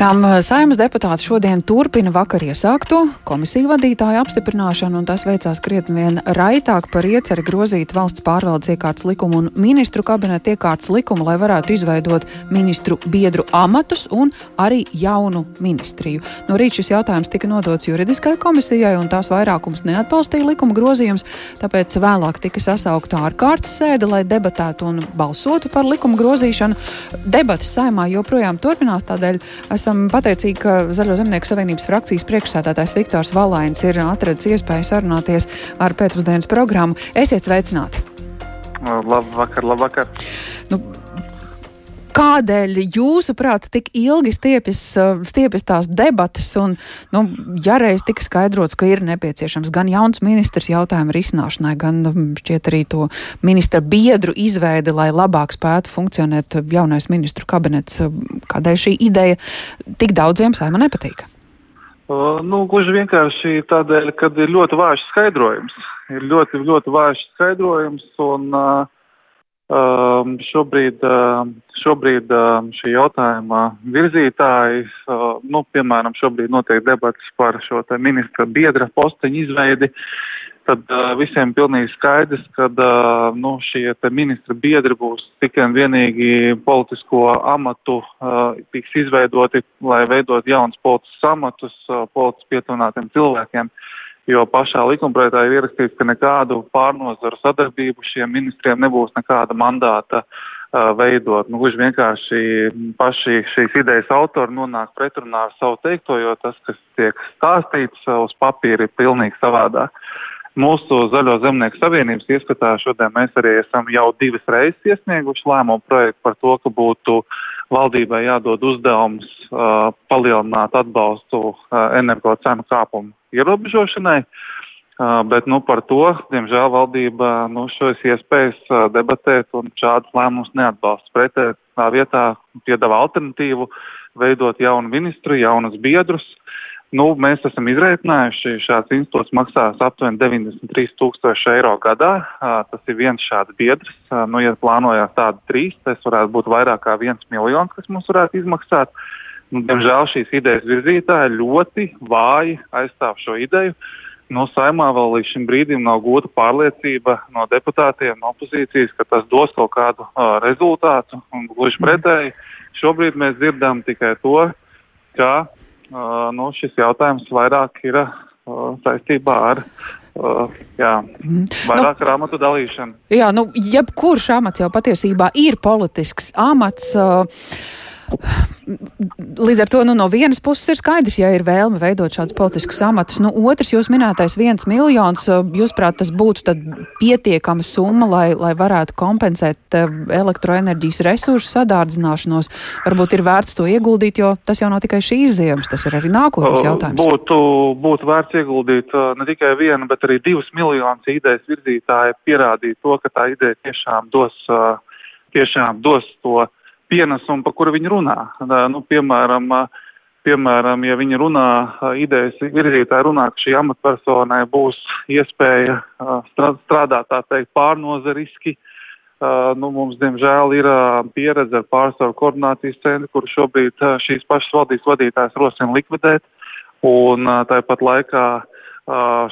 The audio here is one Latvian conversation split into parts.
Kam eh, saimnes deputāti šodien turpina vakar iesākto komisiju vadītāju apstiprināšanu, un tas veicās krietni vien raitāk par ieceri grozīt valsts pārvaldes iekārtas likumu un ministru kabineta iekārtas likumu, lai varētu izveidot ministru biedru amatus un arī jaunu ministriju. No rīta šis jautājums tika nodots juridiskai komisijai, un tās vairākums neatbalstīja likuma grozījums, tāpēc vēlāk tika sasaukta ārkārtas sēde, lai debatētu un balsotu par likuma grozīšanu. Debates saimā joprojām turpinās, tādēļ esam pateicīgi, ka Zaļo zemnieku savienības frakcijas priekšsēdētājs Viktors Valains ir atradis iespēju sarunāties ar pēcpusdienas programmu. Esiet sveicināti! Labvakar, labvakar! Nu, Kādēļ, jūsuprāt, tik ilgi stiepjas, stiepjas tās debatas, un, nu, ja reiz tika skaidrots, ka ir nepieciešams gan jauns ministrs jautājumu risināšanai, gan šķiet arī to ministra biedru izveidi, lai labāk spētu funkcionēt jaunais ministru kabinets, kādēļ šī ideja tik daudziem saima nepatīk? Nu, gluži vienkārši tādēļ, ka ir ļoti vājš skaidrojums. Ir ļoti, ļoti vājš skaidrojums, un uh, Um, šobrīd, uh, šobrīd uh, šī jautājuma virzītāji, uh, nu, piemēram, šobrīd notiek debats par šo ministra biedra posteņu izveidi, tad uh, visiem pilnīgi skaidrs, ka uh, nu, šie ministra biedri būs tikai un vienīgi politisko amatu, tiks izveidoti, lai veidot jauns politisks amatus politiski pietuvinātiem cilvēkiem. Uh, jo pašā likumprojektā ir ierakstīts, ka nekādu pārnozaru sadarbību šiem ministriem nebūs nekāda mandāta uh, veidot. Nu, gluži vienkārši paši šīs idejas autori nonāk pretrunā ar savu teikto, jo tas, kas tiek stāstīts uz papīra, ir pilnīgi savādāk. Mūsu Zaļo zemnieku savienības ieskatā šodien mēs arī esam jau divas reizes iesnieguši lēmumu projektu par to, ka būtu valdībai jādod uzdevums uh, palielināt atbalstu uh, energo cenu kāpumu ierobežošanai. Bet nu, par to, diemžēl, valdība nu, šos iespējas debatēt un šādus lēmumus neatbalsta. Pretējā tā vietā piedāvā alternatīvu veidot jaunu ministru, jaunus biedrus. Nu, mēs esam izreikinājuši, šāds institūts maksās aptuveni 93 tūkstoši eiro gadā. Tas ir viens šāds biedrs. Nu, ja plānojās tādi trīs, tas varētu būt vairāk kā viens miljons, kas mums varētu izmaksāt. Uh, Nu, diemžēl šīs idejas virzītāji ļoti vāji aizstāv šo ideju. No saimā vēl līdz šim brīdim nav gūta pārliecība no deputātiem, no opozīcijas, ka tas dos kaut kādu uh, rezultātu. Un, gluži pretēji, šobrīd mēs dzirdam tikai to, ka uh, nu, šis jautājums vairāk ir uh, saistībā ar Uh, jā, mhm. vairāk nu, ar amatu dalīšanu. Jā, nu, jebkurš amats jau patiesībā ir politisks amats. Uh, Līdz ar to nu, no vienas puses ir skaidrs, ja ir vēlme veidot šādus politiskus amatus. Nu, otrs, jūs minētais viens miljons, jūsuprāt, tas būtu pietiekama summa, lai, lai varētu kompensēt elektroenerģijas resursu sadārdzināšanos. Varbūt ir vērts to ieguldīt, jo tas jau nav tikai šīs ziemas, tas ir arī nākotnes jautājums. Būtu, būtu vērts ieguldīt ne tikai vienu, bet arī divus miljonus idejas virzītāji pierādīt to, ka tā ideja tiešām dos, tiešām dos to pienesumu, pa kuru viņi runā. Nu, piemēram, piemēram, ja viņi runā, idejas virzītāji runā, ka šī amatpersonai būs iespēja strādāt, tā teikt, pārnozariski. Nu, mums, diemžēl, ir pieredze ar pārstāvu koordinācijas centru, kuru šobrīd šīs pašas valdības vadītājs rosina likvidēt. Un tāpat laikā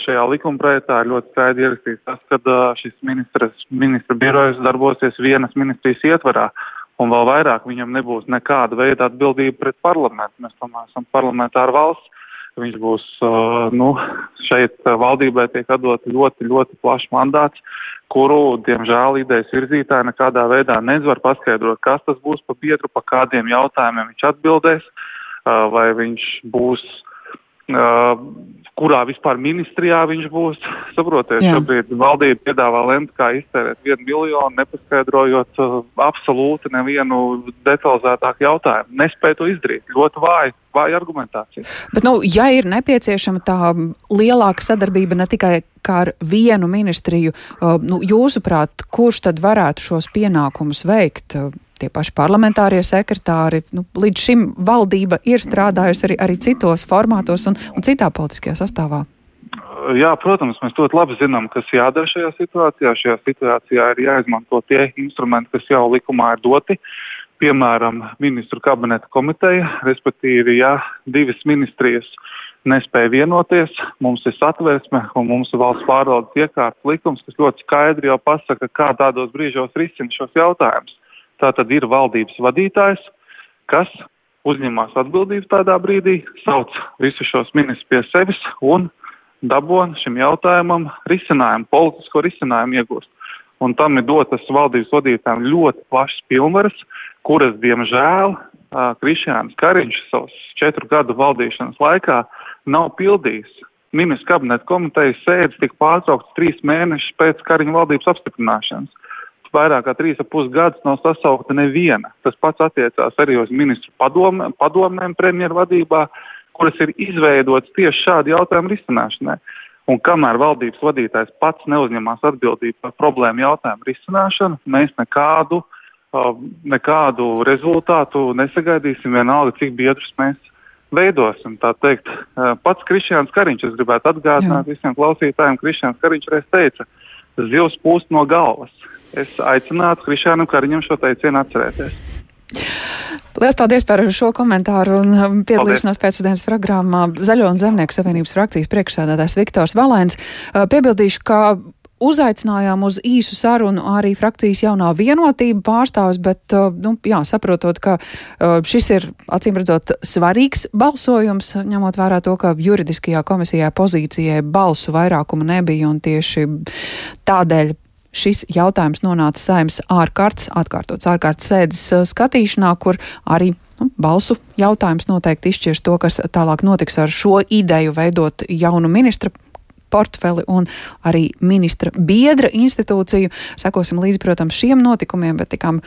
šajā likumprojektā ir ļoti skaidri ierakstīts tas, ka šis ministra birojas darbosies vienas ministrijas ietvarā. Un vēl vairāk viņam nebūs nekāda veida atbildība pret parlamentu. Mēs tomēr esam parlamentāra valsts. Viņš būs, nu, šeit valdībai tiek atdot ļoti, ļoti plašs mandāts, kuru, diemžēl, idejas virzītāji nekādā veidā nezvar paskaidrot, kas tas būs pa biedru, pa kādiem jautājumiem viņš atbildēs, vai viņš būs kurā vispār ministrijā viņš būs. Saprotiet, šobrīd valdība piedāvā lemt, kā iztērēt vienu miljonu, nepaskaidrojot uh, absolūti nevienu detalizētāku jautājumu. Nespēja to izdarīt. Ļoti vāji, vāja argumentācija. Bet, nu, ja ir nepieciešama tā lielāka sadarbība ne tikai ar vienu ministriju, uh, nu, jūsuprāt, kurš tad varētu šos pienākumus veikt? tie paši parlamentārie sekretāri. Nu, līdz šim valdība ir strādājusi arī, arī citos formātos un, un citā politiskajā sastāvā. Jā, protams, mēs ļoti labi zinām, kas jādara šajā situācijā. Šajā situācijā ir jāizmanto tie instrumenti, kas jau likumā ir doti. piemēram, ministru kabineta komiteja, respektīvi, ja divas ministrijas nespēja vienoties, mums ir satversme un mums ir valsts pārvaldes iekārtas likums, kas ļoti skaidri jau pasaka, kā tādos brīžos risina šos jautājumus. Tā tad ir valdības vadītājs, kas uzņemās atbildību tādā brīdī, sauc visus šos ministrus pie sevis un dabūna šim jautājumam risinājumu, politisko risinājumu iegūst. Un tam ir dotas valdības vadītājiem ļoti plašas pilnvaras, kuras, diemžēl, Krišjāns Kariņš savas četru gadu valdīšanas laikā nav pildījis. Ministra kabineta komitejas sēdes tika pārtrauktas trīs mēnešus pēc Kariņa valdības apstiprināšanas. Vairāk kā trīs ap pus gadus nav sasaukta neviena. Tas pats attiecās arī uz ministru padome, padomēm premjeru vadībā, kuras ir izveidotas tieši šādu jautājumu risināšanai. Un kamēr valdības vadītājs pats neuzņemās atbildību par problēmu jautājumu risināšanu, mēs nekādu uh, nekādu rezultātu nesagaidīsim, vienalga, cik biedrus mēs veidosim. Tā teikt, pats Krišjāns Kariņš, es gribētu atgādināt Jā. visiem klausītājiem, Krišjāns Kariņš reiz teica, zivs pūst no galvas. Es aicinātu Krišjānam Kariņam šo teicienu atcerēties. Lielas paldies par šo komentāru un piedalīšanos pēcpusdienas programmā Zaļo un Zemnieku savienības frakcijas priekšsādātājs Viktors Valēns. Piebildīšu, ka Uzaicinājām uz īsu sarunu arī frakcijas jaunā vienotība pārstāvis, bet, uh, nu, jā, saprotot, ka uh, šis ir, acīm redzot, svarīgs balsojums, ņemot vērā to, ka juridiskajā komisijā pozīcijai balsu vairākumu nebija un tieši tādēļ šis jautājums nonāca saimnes ārkārtas, atkārtots ārkārtas sēdes uh, skatīšanā, kur arī nu, balsu jautājums noteikti izšķirs to, kas tālāk notiks ar šo ideju veidot jaunu ministra portfeli un arī ministra biedra institūciju. Sekosim līdzi, protams, šiem notikumiem, bet tikām